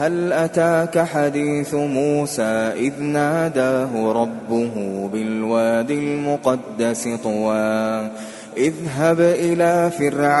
هل أتاك حديث موسى إذ ناداه ربه بالوادي المقدس طوى إذهب إلى فرعون.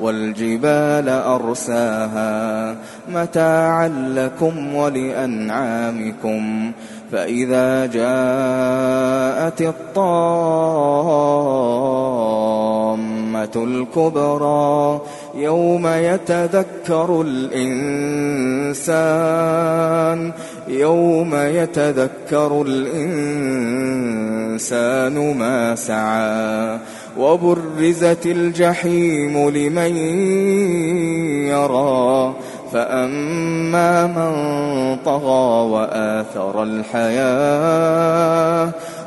والجبال أرساها متاعا لكم ولأنعامكم فإذا جاءت الطامة الكبرى يوم يتذكر الإنسان يوم يتذكر الإنسان ما سعى وبرزت الجحيم لمن يرى فأما من طغى وآثر الحياة